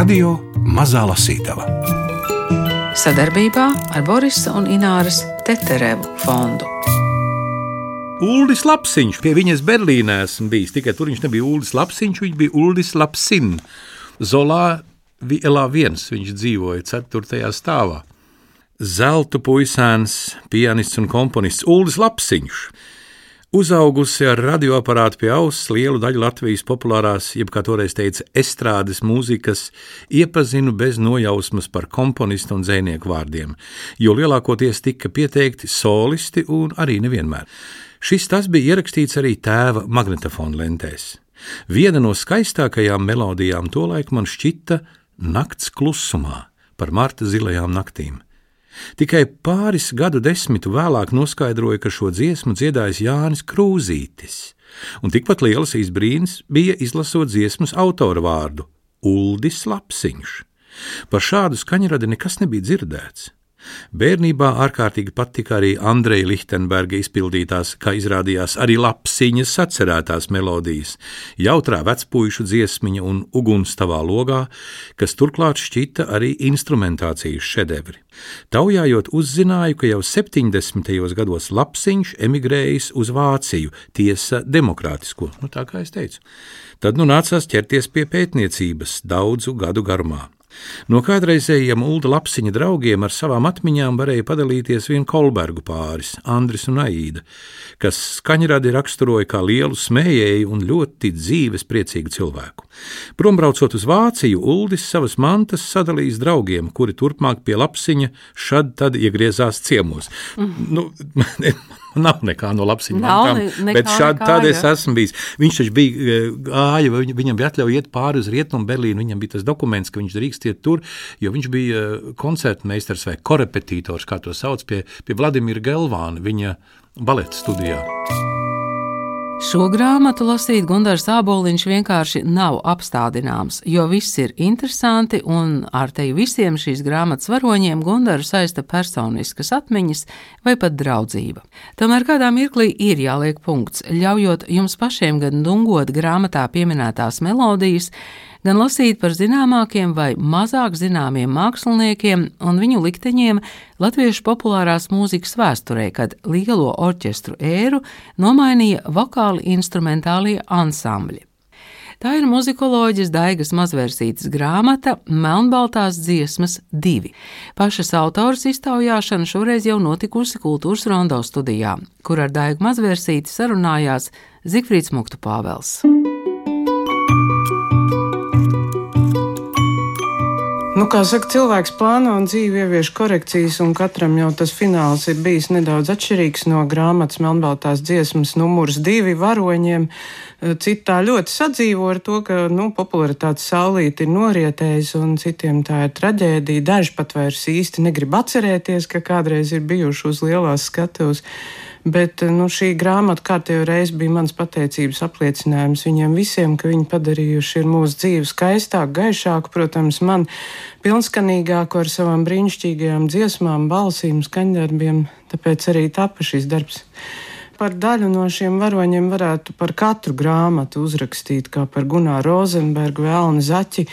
Radio Mazā Lasītava sadarbībā ar Borisa un Ināras Teterevu fondu. Uldis Lapsiņš pie viņas Berlīnē esmu bijis. Tikai tur viņš nebija Uldis Lapsiņš, viņš bija Uldis Lapsin. Zolā Vielā viens viņš dzīvoja 4. stāvā. Zelta puisēns, pianists un komponists Uldis Lapsiņš Uzaugusi ar radioaparātu pie auss, lielu daļu Latvijas populārās, jeb kā toreiz teica, estrādes mūzikas, iepazinu bez nojausmas par komponistu un dzēnieku vārdiem, jo lielākoties tika pieteikti solisti un arī nevienmēr. Šis tas bija ierakstīts arī tēva magnetofona lentēs. Viena no skaistākajām melodijām tolaik man šķita Nakts klusumā par Marta zilajām naktīm. Tikai pāris gadu desmitu vēlāk noskaidroja, ka šo dziesmu dziedājis Jānis Krūzītis, un tikpat lielas izbrīns bija izlasot dziesmas autora vārdu - Uldis Lapsiņš. Par šādu skaņradi nekas nebija dzirdēts. Bērnībā ārkārtīgi patika arī Andreja Lichtenberga izpildītās, kā izrādījās, arī lapsiņas sacerētās melodijas, jautrā vecpuīšu dziesmiņa un uguns tavā logā, kas turklāt šķita arī instrumentācijas šedevri. Taujājot uzzināju, ka jau 70. gados lapsiņš emigrējis uz Vāciju, tiesa demokrātisko, nu tā kā es teicu. Tad nu nācās ķerties pie pētniecības daudzu gadu garumā. No kādreizējiem Ulda Lapsiņa draugiem ar savām atmiņām varēja padalīties vien Kolbergu pāris, Andris un Aīda, kas skaņradi raksturoja kā lielu smējēju un ļoti dzīves priecīgu cilvēku. Prombraucot uz Vāciju, Uldis savas mantas sadalījis draugiem, kuri turpmāk pie Lapsiņa šad tad iegriezās ciemos. Mm. Nu, Nav nekā no lapsiņa mantām, bet šādi tād es esmu bijis. Viņš taču bija e, gāja, viņam bija atļauja iet pāri uz Rietumu Berlīnu, viņam bija tas dokuments, ka viņš drīkst iet tur, jo viņš bija e, koncertmeistars vai korepetītors, kā to sauc, pie, pie Vladimira Gelvāna, viņa baleta studijā. Šo grāmatu lasīt Gunārs Aboliņš vienkārši nav apstādināms, jo viss ir interesanti, un ar teju visiem šīs grāmatas varoņiem Gunāru saista personiskas atmiņas vai pat draudzība. Tomēr kādā mirklī ir jāliek punkts, ļaujot jums pašiem gan dungot grāmatā pieminētās melodijas, gan lasīt par zināmākiem vai mazāk zināmiem māksliniekiem un viņu likteņiem latviešu populārās mūzikas vēsturē, kad lielo orķestru ēru nomainīja vokāli instrumentālie ansambļi. Tā ir muzikoloģijas Daigas mazvērsītas grāmata Melnbaltās dziesmas divi. Pašas autors iztaujāšana šoreiz jau notikusi kultūras rondo studijā, kur ar Daigu mazvērsīti sarunājās Zikfrīds Muktu Pāvels. Nu, kā saka, cilvēks plāno un dzīvi ievieš korekcijas, un katram jau tas fināls ir bijis nedaudz atšķirīgs no grāmatas Melnbaltās dziesmas numurs divi varoņiem. Citā ļoti sadzīvo ar to, ka nu, popularitātes saulīte ir norietējusi, un citiem tā ir traģēdija. Daži pat vairs īsti negrib atcerēties, ka kādreiz ir bijuši uz lielās skatuves. Bet nu, šī grāmata kārtējo reizi bija mans pateicības apliecinājums viņiem visiem, ka viņi padarījuši mūsu dzīvi skaistāku, gaišāku, protams, man pilnskanīgāku ar savām brīnišķīgajām dziesmām, balsīm, skaņdarbiem. Tāpēc arī tapa šis darbs par daļu no šiem varoņiem varētu par katru grāmatu uzrakstīt, kā par Gunāru Rozenbergu, Vēlnu Zaķi,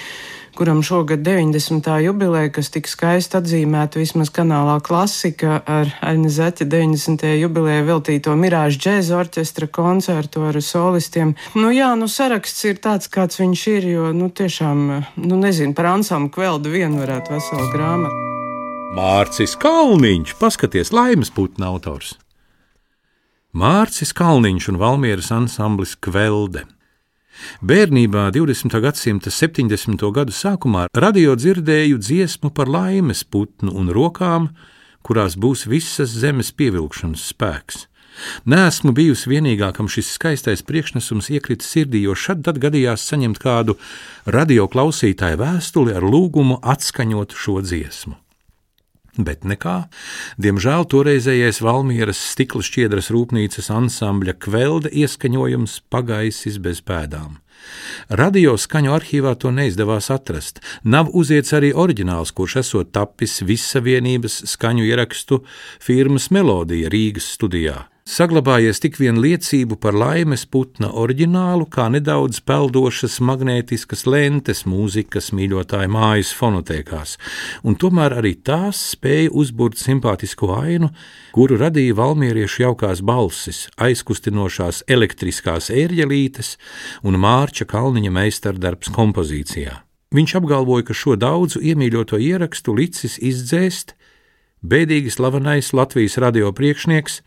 kuram šogad 90. jubileja, kas tika skaisti atzīmēta vismaz kanālā klasika ar Aļņa Zaķa 90. jubileja veltīto Mirāžu džēza orķestra koncertu ar solistiem. Nu jā, nu saraksts ir tāds, kāds viņš ir, jo, nu tiešām, nu nezinu, par ansamblu kveldu vien varētu veselu grāmatu. Mārcis Kalniņš, paskaties, laimes putna autors. Mārcis Kalniņš un Valmieras ansamblis Kvelde. Bērnībā, 20. gadsimta 70. gadu sākumā, radio dzirdēju dziesmu par laimes putnu un rokām, kurās būs visas zemes pievilkšanas spēks. Nesmu bijusi vienīgā, kam šis skaistais priekšnesums iekrita sirdī, jo šad tad gadījās saņemt kādu radio klausītāju vēstuli ar lūgumu atskaņot šo dziesmu. Bet nekā. Diemžēl toreizējais Valmieras stikla šķiedras rūpnīcas ansambļa kvelde ieskaņojums pagaisis bez pēdām. Radio skaņu arhīvā to neizdevās atrast. Nav uziets arī oriģināls, kurš esot tapis Vissavienības skaņu ierakstu firmas Melodija Rīgas studijā. Saglabājies tik vien liecību par laimes putna oriģinālu, kā nedaudz peldošas magnētiskas lentes mūzikas mīļotāju mājas fonotēkās, un tomēr arī tās spēja uzbūrt simpātisku ainu, kuru radīja valmieriešu jaukās balsis, aizkustinošās elektriskās ērģelītes un Mārča Kalniņa meistardarbs kompozīcijā. Viņš apgalvoja, ka šo daudzu iemīļoto ierakstu licis izdzēst bēdīgi slavenais Latvijas radio priekšnieks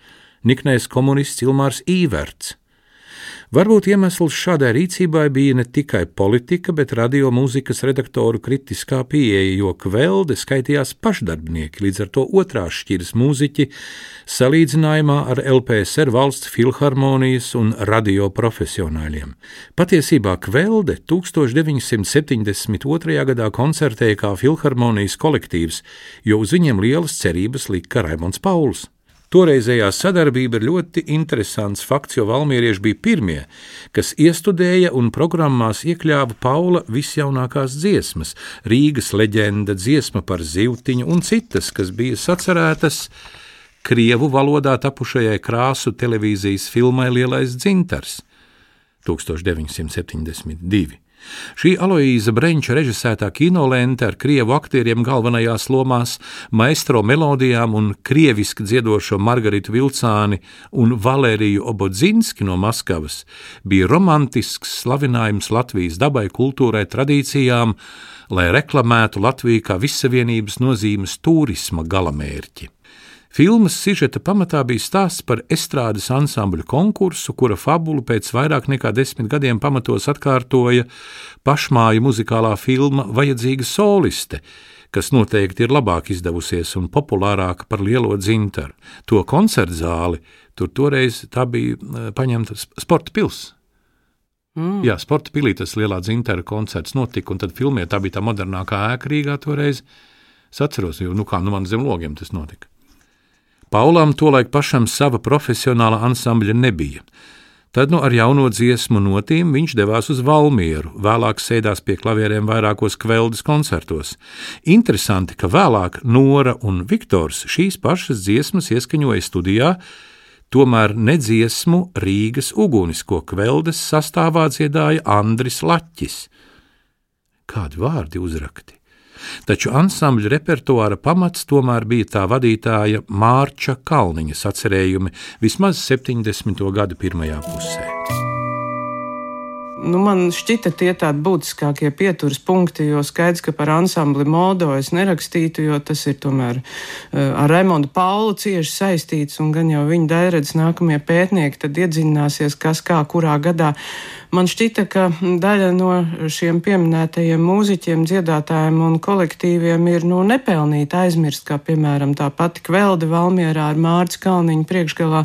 niknais komunists Ilmārs Īverts. Varbūt iemesls šādai rīcībai bija ne tikai politika, bet radiomūzikas redaktoru kritiskā pieeja, jo kvelde skaitījās pašdarbnieki, līdz ar to otrās šķiras mūziķi, salīdzinājumā ar LPSR valsts filharmonijas un radio profesionāļiem. Patiesībā kvelde 1972. gadā koncertēja kā filharmonijas kolektīvs, jo uz viņiem lielas cerības lika Raimons Pauls. Toreizējā sadarbība ir ļoti interesants fakts, jo valmierieši bija pirmie, kas iestudēja un programmās iekļāva Paula visjaunākās dziesmas, Rīgas leģenda, dziesma par zivtiņu un citas, kas bija sacerētas Krievu valodā tapušajai krāsu televīzijas filmai Lielais dzintars 1972. Šī Aloīza Brenča režisētā kinolente ar krievu aktieriem galvenajās lomās, maestro melodijām un krieviski dziedošo Margaritu Vilcāni un Valēriju Obodzinski no Maskavas bija romantisks slavinājums Latvijas dabai, kultūrai, tradīcijām, lai reklamētu Latviju kā visavienības nozīmes turisma galamērķi. Filmas sižeta pamatā bija stāsts par estrādes ansambļu konkursu, kura fabulu pēc vairāk nekā desmit gadiem pamatos atkārtoja pašmāju muzikālā filma Vajadzīga soliste, kas noteikti ir labāk izdevusies un populārāka par lielo dzintaru. To koncertu zāli tur toreiz tā bija eh, paņemta sporta pilsēta. Mm. Jā, sporta pilī tas lielā dzintara koncerts notika, un tad filmē tā bija tā modernākā ēka Rīgā toreiz. Es atceros, jo nu kā nu man zem logiem tas notika. Paulam tolaik pašam sava profesionāla ansambļa nebija. Tad nu ar jauno dziesmu notīm viņš devās uz Valmieru, vēlāk sēdās pie klavierēm vairākos kveldes koncertos. Interesanti, ka vēlāk Nora un Viktors šīs pašas dziesmas ieskaņoja studijā, tomēr nedziesmu Rīgas ugunisko kveldes sastāvā dziedāja Andris Laķis. Kādi vārdi uzrakti? Taču ansambļa repertuāra pamats tomēr bija tā vadītāja Mārča Kalniņa sacerējumi vismaz 70. gadu pirmajā pusē. Nu, man šķita tie tādi būtiskākie pieturas punkti, jo skaidrs, ka par ansambli modo es nerakstītu, jo tas ir tomēr uh, ar Raimondu Paulu cieši saistīts, un gan jau viņa dairedz nākamie pētnieki tad iedziļināsies, kas kā kurā gadā Man šķita, ka daļa no šiem pieminētajiem mūziķiem, dziedātājiem un kolektīviem ir nu, nepelnīti aizmirst, kā piemēram tā pati Kvelde Valmierā ar Mārcis Kalniņu priekšgalā,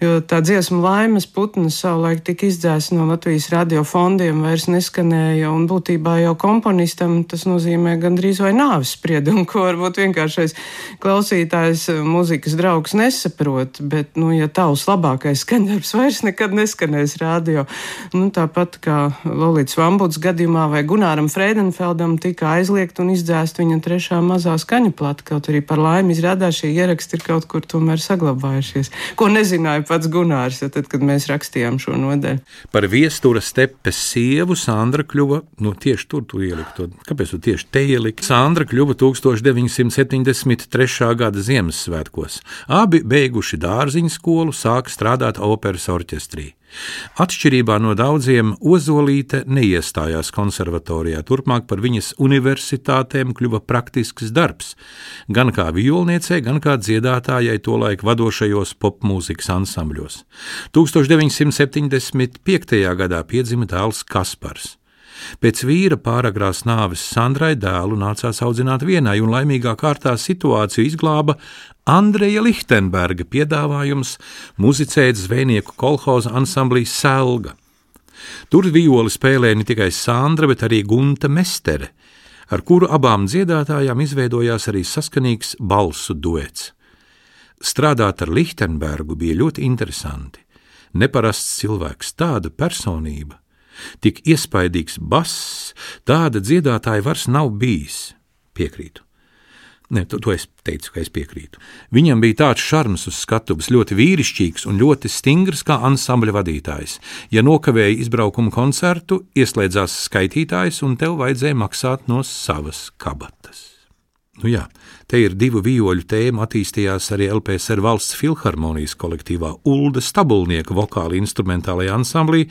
jo tā dziesma laimes putnas savulaik tika izdzēsta no Latvijas radio fondiem, vairs neskanēja, un būtībā jau komponistam tas nozīmē gandrīz vai nāvis spriedumu, ko varbūt vienkāršais klausītājs mūzikas draugs nesaprot, bet, nu, ja tavs labākais skaņdarbs vairs nekad neskanēs radio, Nu, tāpat kā Lorijas Vambuds gadījumā vai Gunāram Freidenfeldam tika aizliegt un izdzēst viņa trešā mazā skaņa plata, kaut arī par laimi izrādās šie ieraksti ir kaut kur tomēr saglabājušies, ko nezināja pats Gunārs, ja tad, kad mēs rakstījām šo nodeļu. Par viestura stepes sievu Sandra kļuva, nu tieši tur tu ielikt to, kāpēc tu tieši te ielikt? Sandra kļuva 1973. gada Ziemassvētkos. Abi beiguši dārziņu skolu, sāka strādāt operas orķestrī. Atšķirībā no daudziem, Ozolīte neiestājās konservatorijā. Turpmāk par viņas universitātēm kļuva praktisks darbs, gan kā violniecei, gan kā dziedātājai tolaik vadošajos popmūzikas ansambļos. 1975. gadā piedzima dēls Kaspars. Pēc vīra pāragrās nāves Sandrai dēlu nācās audzināt vienai, un laimīgā kārtā situāciju izglāba Andreja Lichtenberga piedāvājums muzicēt zvejnieku kolhoza ansamblī Selga. Tur violi spēlēja ne tikai Sandra, bet arī Gunta Mestere, ar kuru abām dziedātājām izveidojās arī saskanīgs balsu duets. Strādāt ar Lichtenbergu bija ļoti interesanti. Neparasts cilvēks, tāda personība, tik iespaidīgs bass, tāda dziedātāja vairs nav bijis. Piekrītu. Ne, to, to es teicu, ka es piekrītu. Viņam bija tāds šarms uz skatuves, ļoti vīrišķīgs un ļoti stingrs kā ansambļa vadītājs. Ja nokavēja izbraukuma koncertu, ieslēdzās skaitītājs un tev vajadzēja maksāt no savas kabatas. Nu jā, te ir divu vijoļu tēma attīstījās arī LPSR valsts filharmonijas kolektīvā Ulda Stabulnieka vokāla instrumentālajā ansamblī,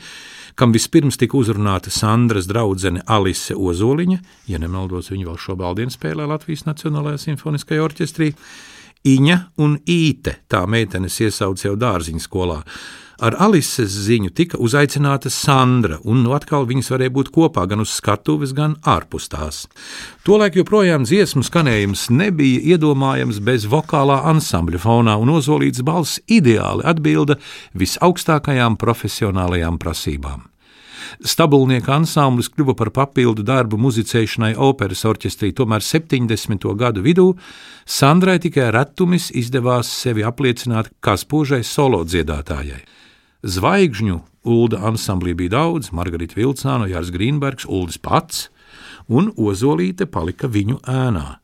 kam vispirms tika uzrunāta Sandras draudzene Alise Ozoliņa, ja nemaldos, viņa vēl šo baldienu spēlē Latvijas Nacionālajā simfoniskajā orķestrī, Iņa un Īte, tā meitenes iesauc jau dārziņu skolā, Ar Alises ziņu tika uzaicināta Sandra, un nu atkal viņas varēja būt kopā gan uz skatuves, gan ārpus tās. Tolaik joprojām dziesmu skanējums nebija iedomājams bez vokālā ansambļa fonā, un ozolīts balss ideāli atbilda visaugstākajām profesionālajām prasībām. Stabulnieka ansamblis kļuva par papildu darbu muzicēšanai operas orķestrī, tomēr 70. gadu vidū Sandrai tikai retumis izdevās sevi apliecināt kā spožai solo dziedātājai. Zvaigžņu Ulda ansamblī bija daudz, Margarita Vilcāna, Jārs Grīnbergs, Uldis pats, un Ozolīte palika viņu ēnā.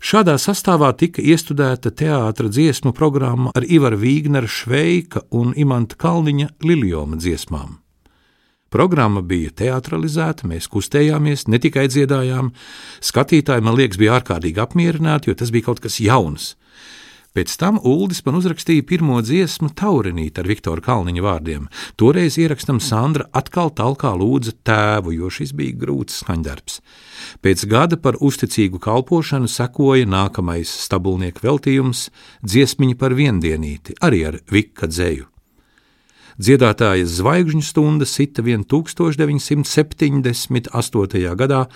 Šādā sastāvā tika iestudēta teātras dziesmu programma ar Ivaru Vīgneru Šveika un Imanta Kalniņa Liljoma dziesmām. Programma bija teatralizēta, mēs kustējāmies, ne tikai dziedājām. Skatītāji, man liekas, bija ārkārtīgi apmierināti, jo tas bija kaut kas jauns. Pēc tam Uldis man uzrakstīja pirmo dziesmu Taurinīt ar Viktoru Kalniņa vārdiem. Toreiz ierakstam Sandra atkal talkā lūdza tēvu, jo šis bija grūts skaņdarbs. Pēc gada par uzticīgu kalpošanu sekoja nākamais stabulnieku veltījums - dziesmiņa par viendienīti, arī ar Vika dzēju. Dziedātāja zvaigžņu stunda sita vien 1978. gadā,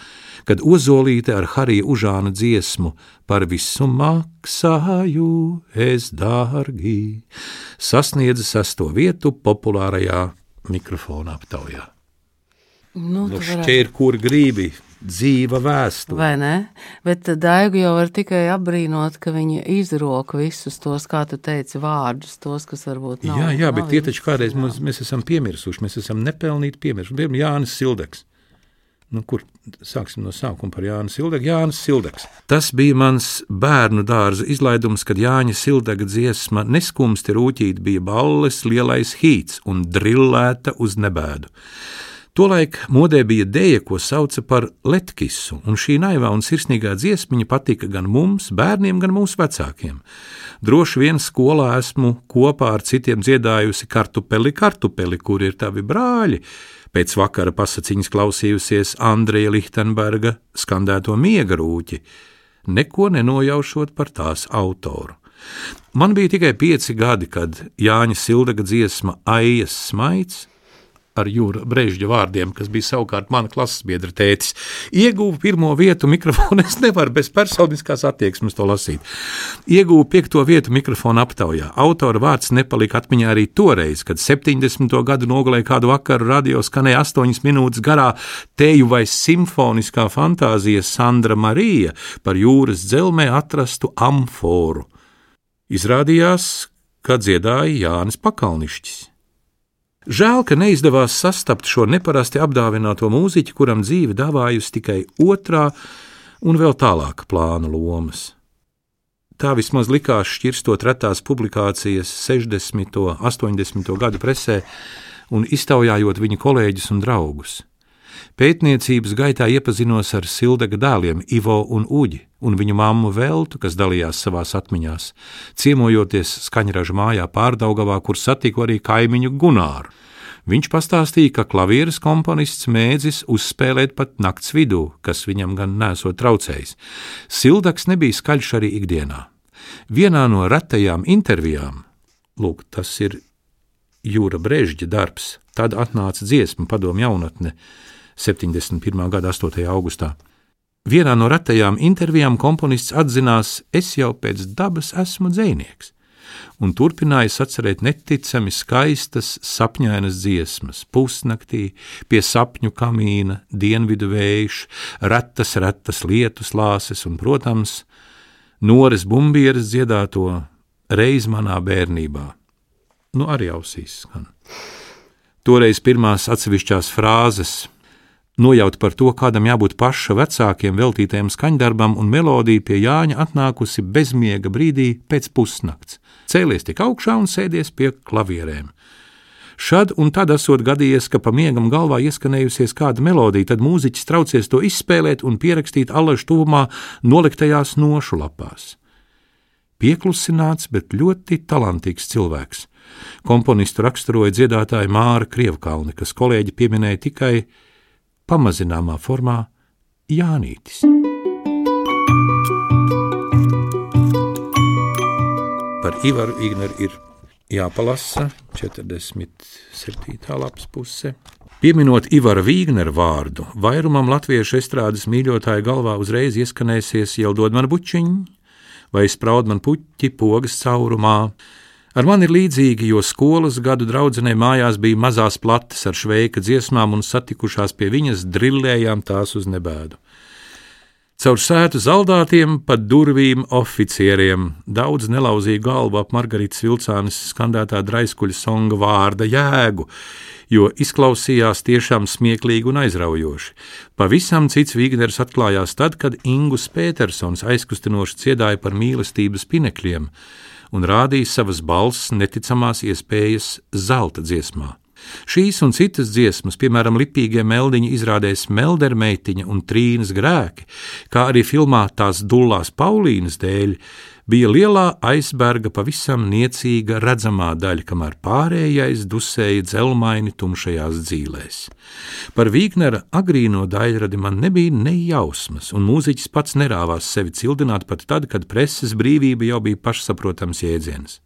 kad Ozolīte ar Harija Užāna dziesmu par visu maksāju es dārgi sasniedza sesto vietu populārajā mikrofona aptaujā. Nu, Nu, šķiet, kur gribi dzīva vēsture. Vai ne? Bet Daigu jau var tikai apbrīnot, ka viņa izroka visus tos, kā tu teici, vārdus, tos, kas varbūt nav. jā, jā, bet nav tie taču kādreiz mums, mēs esam piemirsuši, mēs esam nepelnīti piemirsuši. Piemēram, Jānis Sildeks. Nu, kur sāksim no sākuma par Jānu Sildegu? Jānis Sildeks. Tas bija mans bērnu dārza izlaidums, kad Jāņa Sildega dziesma Neskumsti rūķīt bija balles lielais hīts un drillēta uz nebēdu. Tolaik modē bija dēja, ko sauca par letkisu, un šī naivā un sirsnīgā dziesmiņa patika gan mums, bērniem, gan mūsu vecākiem. Droši vien skolā esmu kopā ar citiem dziedājusi kartupeli, kartupeli, kur ir tavi brāļi. Pēc vakara pasakiņas klausījusies Andreja Lichtenberga skandēto miega rūķi, neko nenojaušot par tās autoru. Man bija tikai pieci gadi, kad Jāņa Sildega dziesma Aijas smaids ar jūra brēžģa vārdiem, kas bija savukārt mana klases biedra tētis, ieguva pirmo vietu mikrofonu. Es nevaru bez personiskās attieksmes to lasīt. Ieguva piekto vietu mikrofona aptaujā. Autora vārds nepalika atmiņā arī toreiz, kad 70. gadu nogalē kādu vakaru radio skanēja 8 minūtes garā teju vai simfoniskā fantāzija Sandra Marija par jūras dzelmē atrastu amforu. Izrādījās, ka dziedāja Jānis Pakalnišķis. Žēl, ka neizdevās sastapt šo neparasti apdāvināto mūziķu, kuram dzīve dāvājusi tikai otrā un vēl tālāka plāna lomas. Tā vismaz likās šķirstot retās publikācijas 60. un 80. gadu presē un iztaujājot viņa kolēģus un draugus. Pētniecības gaitā iepazinos ar Sildega dēliem Ivo un Uģi un viņu mammu Veltu, kas dalījās savās atmiņās, ciemojoties skaņraža mājā pārdaugavā, kur satiku arī kaimiņu Gunāru. Viņš pastāstīja, ka klavieres komponists mēdzis uzspēlēt pat nakts vidū, kas viņam gan nesot traucējis. Sildaks nebija skaļš arī ikdienā. Vienā no retajām intervijām, lūk, tas ir Jūra Brežģa darbs, tad atnāca dziesma padomu jaunatne 71. gada 8. augustā. Vienā no retajām intervijām komponists atzinās, es jau pēc dabas esmu dzēnieks, un turpināja sacerēt neticami skaistas sapņainas dziesmas, pusnaktī, pie sapņu kamīna, dienvidu vējš, retas, retas lietus lāses un, protams, Nores bumbieres dziedāto reiz manā bērnībā. Nu, arī ausīs skan. Toreiz pirmās atsevišķās frāzes Nojaut par to, kādam jābūt paša vecākiem veltītajam skaņdarbam, un melodija pie Jāņa atnākusi bezmiega brīdī pēc pusnakts. Cēlies tik augšā un sēdies pie klavierēm. Šad un tad esot gadījies, ka pa miegam galvā ieskanējusies kāda melodija, tad mūziķis traucies to izspēlēt un pierakstīt allaž tuvumā noliktajās nošu lapās. Pieklusināts, bet ļoti talantīgs cilvēks. Komponistu raksturoja dziedātāja Māra Krievkalne, kas kolēģi pieminēja tikai pamazināmā formā Jānītis. Par Ivaru Igneru ir jāpalasa 47. lapas puse. Pieminot Ivara Vīgnera vārdu, vairumam latviešu estrādes mīļotāju galvā uzreiz ieskanēsies jau dod man bučiņu, vai spraud man puķi pogas caurumā. Ar mani ir līdzīgi, jo skolas gadu draudzenei mājās bija mazās plates ar šveika dziesmām un satikušās pie viņas drillējām tās uz nebēdu. Caur sētu zaldātiem, pat durvīm oficieriem daudz nelauzīja galvu ap Margaritas Vilcānes skandētā draiskuļa songa vārda jēgu, jo izklausījās tiešām smieklīgi un aizraujoši. Pavisam cits Vigners atklājās tad, kad Ingus Petersons aizkustinoši dziedāja par mīlestības pinekļiem un rādīja savas balss neticamās iespējas zelta dziesmā. Šīs un citas dziesmas, piemēram, lipīgie meldiņi izrādēs Meldermeitiņa un Trīnas grēki, kā arī filmā tās dullās Paulīnas dēļ, bija lielā aizberga pavisam niecīga redzamā daļa, kamēr pārējais dusēja dzelmaini tumšajās dzīlēs. Par Vīgnera agrīno daļradi man nebija nejausmas, un mūziķis pats nerāvās sevi cildināt pat tad, kad preses brīvība jau bija pašsaprotams jēdziens.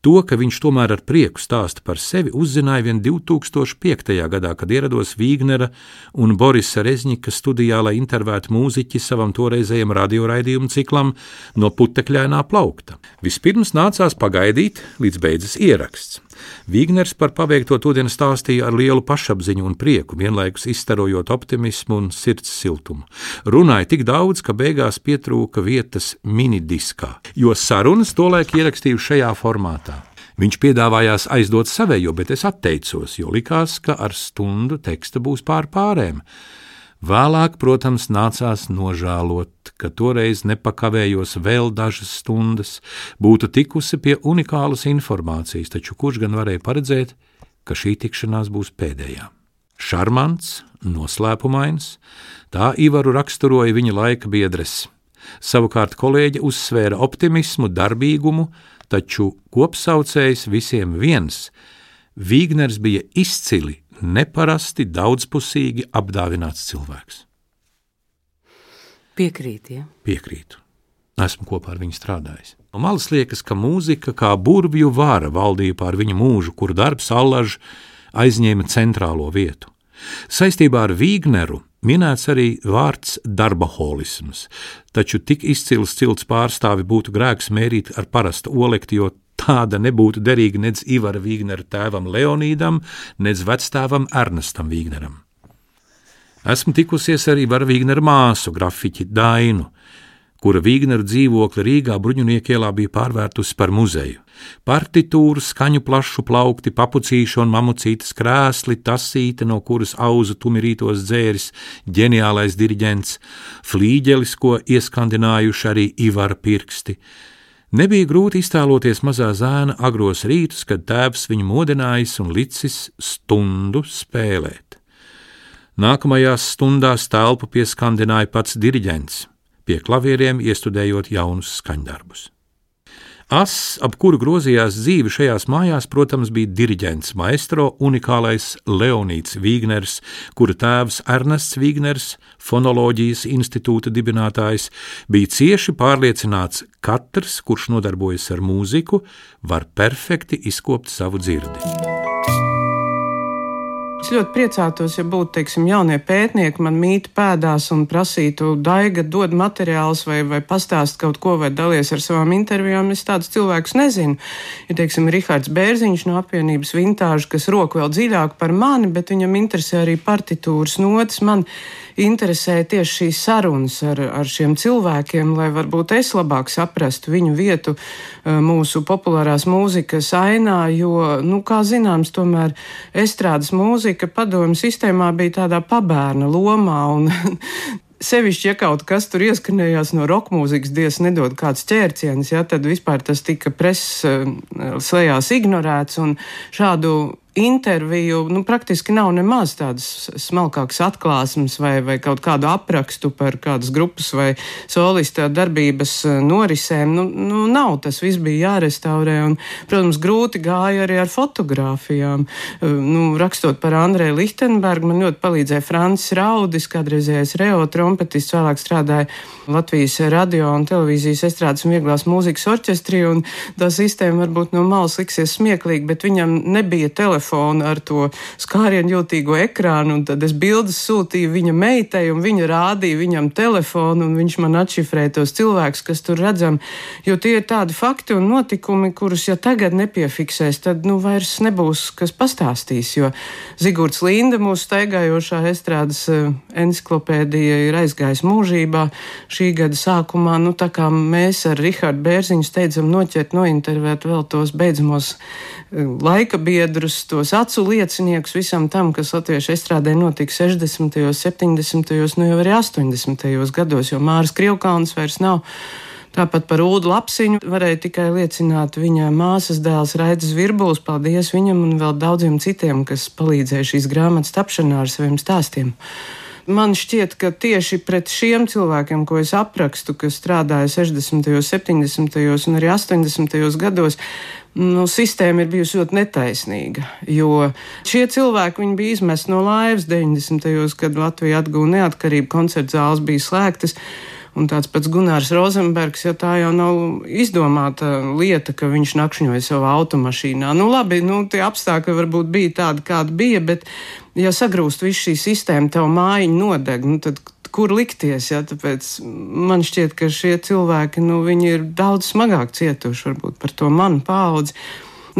To, ka viņš tomēr ar prieku stāsta par sevi, uzzināja vien 2005. gadā, kad ierados Vīgnera un Borisa Rezņika studijā, lai intervētu mūziķi savam toreizējam radioraidījumu ciklam no putekļainā plaukta. Vispirms nācās pagaidīt, līdz beidzas ieraksts. Vīgners par paveikto todienu stāstīja ar lielu pašapziņu un prieku, vienlaikus izstarojot optimismu un sirds siltumu. Runāja tik daudz, ka beigās pietrūka vietas minidiskā, jo sarunas tolaik ierakstīju šajā formātā. Viņš piedāvājās aizdot savējo, bet es atteicos, jo likās, ka ar stundu teksta būs pār pārēm. Vēlāk, protams, nācās nožēlot, ka toreiz nepakavējos vēl dažas stundas, būtu tikusi pie unikālas informācijas, taču kurš gan varēja paredzēt, ka šī tikšanās būs pēdējā. Šarmants, noslēpumains, tā Ivaru raksturoja viņa laika biedres. Savukārt kolēģi uzsvēra optimismu, darbīgumu, taču kopsaucējs visiem viens - Vīgners bija izcili neparasti daudzpusīgi apdāvināts cilvēks. Piekrīt, ja? Piekrītu. Esmu kopā ar viņu strādājis. No malas liekas, ka mūzika kā burvju vara valdīja pār viņa mūžu, kuru darbs allaž aizņēma centrālo vietu. Saistībā ar Vīgneru minēts arī vārds darbaholisms, taču tik izcils cilts pārstāvi būtu grēks mērīt ar parastu olekti, jo Tāda nebūtu derīga nec Ivara Vīgnera tēvam Leonīdam, nec vecstāvam Ernestam Vīgneram. Esmu tikusies arī ar Vīgnera māsu, grafiķi Dainu, kura Vīgnera dzīvokli Rīgā bruņuniekielā bija pārvērtusi par muzeju. Partitūru, skaņu plašu plaukti, papucīšu un mamucītas krēsli, tasīte, no kuras auza tumirītos dzēris, ģeniālais diriģents, flīģelis, ko ieskandinājuši arī Ivara pirksti, Nebija grūti iztēloties mazā zēna agros rītus, kad tēvs viņu modinājis un licis stundu spēlēt. Nākamajās stundās telpu pieskandināja pats diriģents, pie klavieriem iestudējot jaunus skaņdarbus. As, ap kuru grozījās dzīve šajās mājās, protams, bija diriģents, maestro unikālais Leonīts Vīgners, kura tēvs Ernests Vīgners, fonoloģijas institūta dibinātājs, bija cieši pārliecināts, ka katrs, kurš nodarbojas ar mūziku, var perfekti izkopt savu dzirdi. Es ļoti priecātos, ja būtu, teiksim, jaunie pētnieki man mītu pēdās un prasītu, daiga, dod materiālus vai, vai pastāst kaut ko vai dalies ar savām intervijām. Es tādus cilvēkus nezinu. Ir, teiksim, Rihards Bērziņš no apvienības vintāža, kas rok vēl dziļāk par mani, bet viņam interesē arī partitūras notis. Man interesē tieši šīs sarunas ar, ar šiem cilvēkiem, lai varbūt es labāk saprastu viņu vietu eh, mūsu populārās mūzikas ainā, jo, nu, kā zināms, tomēr estrādes mūzika ka padomu sistēmā bija tādā pabērna lomā un Sevišķi, ja kaut kas tur ieskanējās no roka mūzikas, dievs nedod kāds ķērciens, ja, tad vispār tas tika preses uh, slēgās ignorēts šādu interviju nu, praktiski nav nemaz tādas smalkākas atklāsmes vai, vai kaut kādu aprakstu par kādas grupas vai solista darbības eh, norisēm. Nu, nu, nav tas viss bija jārestaurē. Un, protams, grūti gāja arī ar fotografijām. Eh, nu, rakstot par Andreju Lichtenbergu, man ļoti palīdzēja Francis Raudis, kādreizējais reo trompetists, vēlāk strādāja Latvijas radio un televīzijas estrādes un vieglās mūzikas orķestrī. Tā sistēma varbūt no malas liksies smieklīga, bet viņam nebija telefona telefonu ar to skārienu jūtīgo ekrānu, un tad es bildes sūtīju viņa meitai, un viņa rādīja viņam telefonu, un viņš man atšifrēja tos cilvēkus, kas tur redzam, jo tie ir tādi fakti un notikumi, kurus, ja tagad nepiefiksēs, tad, nu, vairs nebūs, kas pastāstīs, jo Zigurds Linda, mūsu staigājošā estrādes uh, enciklopēdija, ir aizgājis mūžībā šī gada sākumā, nu, tā kā mēs ar Rihardu Bērziņu steidzam noķert, nointervēt vēl tos beidzamos uh, laika biedrus, tos acu lieciniekus visam tam, kas latviešu estrādē notika 60., 70., nu jau arī 80. gados, jo Māras Krievkalns vairs nav. Tāpat par Ulu Lapsiņu varēja tikai liecināt viņa māsas dēls Raidis Virbuls. Paldies viņam un vēl daudziem citiem, kas palīdzēja šīs grāmatas tapšanā ar saviem stāstiem. Man šķiet, ka tieši pret šiem cilvēkiem, ko es aprakstu, kas strādāja 60., 70. un arī 80. gados, nu, sistēma ir bijusi ļoti netaisnīga. Jo šie cilvēki bija izmesti no laivas 90. gados, kad Latvija atguva neatkarību, koncerta zāles bija slēgtas. Un tāds pats Gunārs Rozenbergs, ja tā jau nav izdomāta lieta, ka viņš nakšņoja savā automašīnā. Nu, labi, nu, tie apstākļi varbūt bija tādi, kādi bija, bet, ja sagrūst viss šī sistēma, tev mājiņa nodeg, nu, tad kur likties. Ja? Tāpēc man šķiet, ka šie cilvēki nu, ir daudz smagāk cietuši varbūt par to manu paudzi.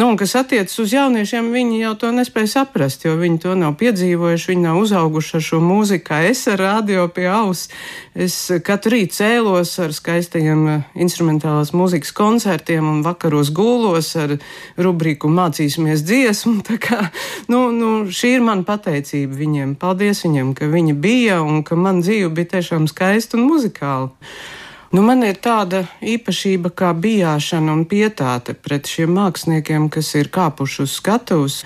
Nu, un kas attiecas uz jauniešiem, viņi jau to nespēja saprast, jo viņi to nav piedzīvojuši, viņi nav uzauguši ar šo mūziku, kā es ar radio pie auss. Es katru rītu cēlos ar skaistajiem eh, instrumentālās mūzikas koncertiem un vakaros gulos ar rubriku mācīsimies dziesmu. Kā, nu, nu, šī ir mana pateicība viņiem. Paldies viņiem, ka viņi bija un ka man dzīve bija tiešām skaista un muzikāla. Nu, man ir tāda īpašība kā bijāšana un pietāte pret šiem māksliniekiem, kas ir kāpuši uz skatuves.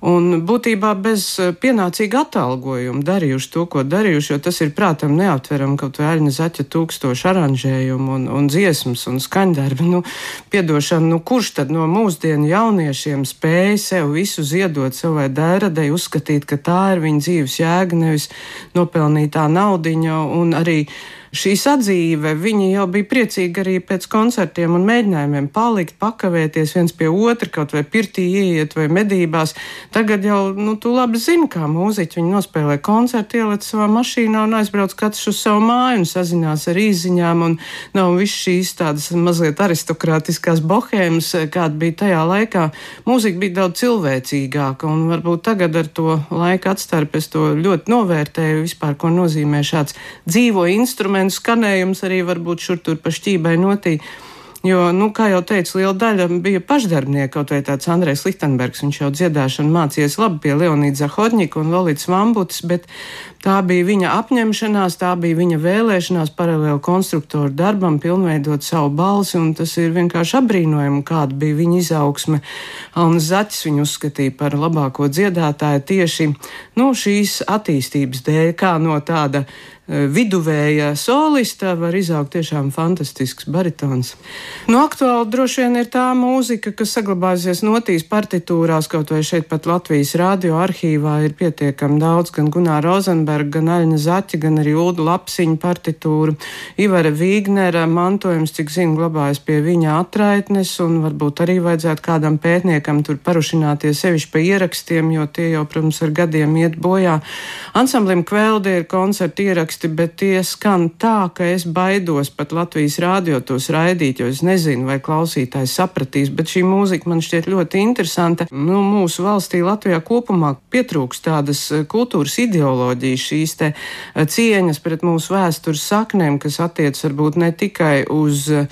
Un būtībā bez eh, pienācīga atalgojuma darījuši to, ko darījuši, jo tas ir prātam neaptverami kaut vai aļņa zaķa tūkstošu aranžējumu un, un dziesmas un skaņdarbi. Nu, piedošana, nu kurš tad no mūsdienu jauniešiem spēja sev visu ziedot savai dēradei, uzskatīt, ka tā ir viņa dzīves jēga, nevis nopelnītā naudiņa un arī šī sadzīve, viņi jau bija priecīgi arī pēc koncertiem un mēģinājumiem palikt, pakavēties viens pie otra, kaut vai pirtī ieiet vai medībās. Tagad jau, nu, tu labi zini, kā mūziķi viņi nospēlē koncertu, ieliec savā mašīnā un aizbrauc katrs uz savu māju un sazinās ar īziņām un nav viss šīs tādas mazliet aristokrātiskās bohēmas, kāda bija tajā laikā. Mūzika bija daudz cilvēcīgāka un varbūt tagad ar to laika atstarpi es to ļoti novērtēju vispār, ko nozīmē šāds dzīvo instruments instrumentu skanējums arī varbūt šur tur pa šķībai notī. Jo, nu, kā jau teicu, liela daļa bija pašdarbnieki, kaut vai tāds Andrejs Lichtenbergs, viņš jau dziedāšanu mācījies labi pie Leonīda Zahodņika un Lolītas Vambutas, bet tā bija viņa apņemšanās, tā bija viņa vēlēšanās paralēli konstruktoru darbam pilnveidot savu balsi, un tas ir vienkārši apbrīnojami, kāda bija viņa izaugsme. Alnis Zaķis viņu uzskatīja par labāko dziedātāju tieši, nu, šīs attīstības dēļ, kā no tāda Eh, viduvēja solista var izaugt tiešām fantastisks baritons. Nu, aktuāli droši vien ir tā mūzika, kas saglabājusies notīs partitūrās, kaut vai šeit pat Latvijas radio arhīvā ir pietiekami daudz gan Gunāra Rozenberga, gan Aļņa Zaķa, gan arī Ulda Lapsiņa partitūra. Ivara Vīgnera mantojums, cik zinu, glabājas pie viņa atraitnes, un varbūt arī vajadzētu kādam pētniekam tur parušināties sevišķi pa ierakstiem, jo tie jau, protams, ar gadiem iet bojā. Ansamblim Kvēldē ir koncerta ieraksti teksti, bet tie skan tā, ka es baidos pat Latvijas rādio tos raidīt, jo es nezinu, vai klausītājs sapratīs, bet šī mūzika man šķiet ļoti interesanta. Nu, mūsu valstī Latvijā kopumā pietrūks tādas eh, kultūras ideoloģijas, šīs te eh, cieņas pret mūsu vēstures saknēm, kas attiec varbūt ne tikai uz uh,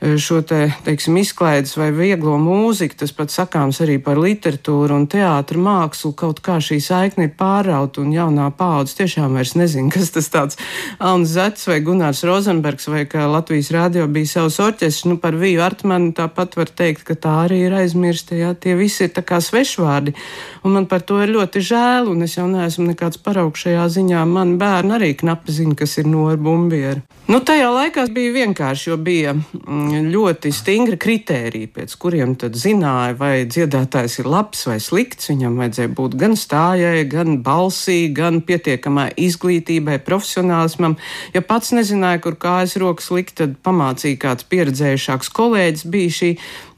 šo te, teiksim, izklaides vai vieglo mūziku, tas pats sakāms arī par literatūru un teātru mākslu, kaut kā šī saikne ir pārauta un jaunā paudze tiešām vairs nezina, kas tas tāds Alns Zets vai Gunārs Rozenbergs vai kā Latvijas rādio bija savs orķestris, nu par Viju Artmanu tāpat var teikt, ka tā arī ir aizmirsta, jā, tie visi ir tā kā svešvārdi, un man par to ir ļoti žēl, un es jau neesmu nekāds paraugs šajā ziņā, man bērni arī knapi zina, kas ir no ar bumbieri. Nu, tajā laikā bija vienkārši, jo bija mm, ļoti stingri kritēriji, pēc kuriem zināja, vai dziedātājs ir labs vai slikts. Viņam vajadzēja būt gan stājai, gan balsī, gan pietiekamai izglītībai, profesionālismam. Ja pats nezināja, kur kājas rokas likt, tad pamācīja kāds pieredzējušāks kolēģis. Bija šī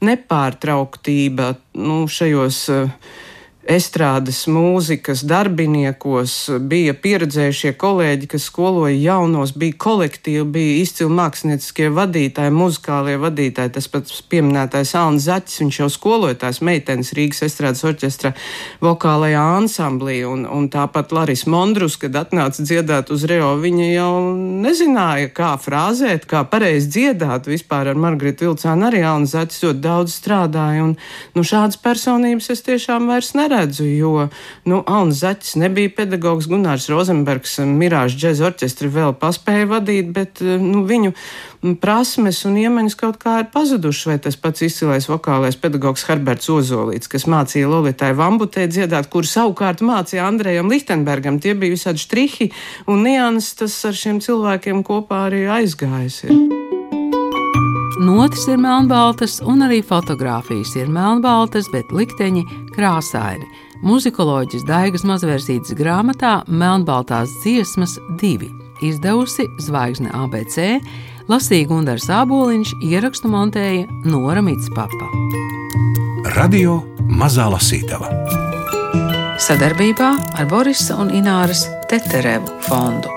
nepārtrauktība nu, šajos. Uh, estrādes mūzikas darbiniekos bija pieredzējušie kolēģi, kas skoloja jaunos, bija kolektīvi, bija izcili mākslinieckie vadītāji, muzikālie vadītāji. Tas pats pieminētais Alns Zaķis, viņš jau skoloja tās meitenes Rīgas estrādes orķestra vokālajā ansamblī, un, un tāpat Laris Mondrus, kad atnāca dziedāt uz Reo, viņa jau nezināja, kā frāzēt, kā pareizi dziedāt. Vispār ar Margaritu Vilcānu arī Alns Zaķis ļoti daudz strādāja, un nu, šādas personības es tiešām vairs neredzu neredzu, jo nu, Alns Zaķis nebija pedagogs, Gunārs Rozenbergs Mirāžu džēza orķestri vēl paspēja vadīt, bet nu, viņu prasmes un iemaņas kaut kā ir pazudušas, vai tas pats izcilais vokālais pedagogs Herberts Ozolīts, kas mācīja Lolitai Vambutē dziedāt, kur savukārt mācīja Andrejam Lichtenbergam. Tie bija visādi strihi un nianses, tas ar šiem cilvēkiem kopā arī aizgājis. Ir. Notis ir melnbaltas, un arī fotografijas ir melnbaltas, bet likteņi krāsaini. Muzikoloģis Daigas mazvērsītas grāmatā Melnbaltās dziesmas divi izdevusi Zvaigzne ABC, lasīja Gunārs Aboliņš, ierakstu montēja Nora Mitspapa. Radio Mazā Lasītava sadarbībā ar Borisa un Ināras Teterevu fondu.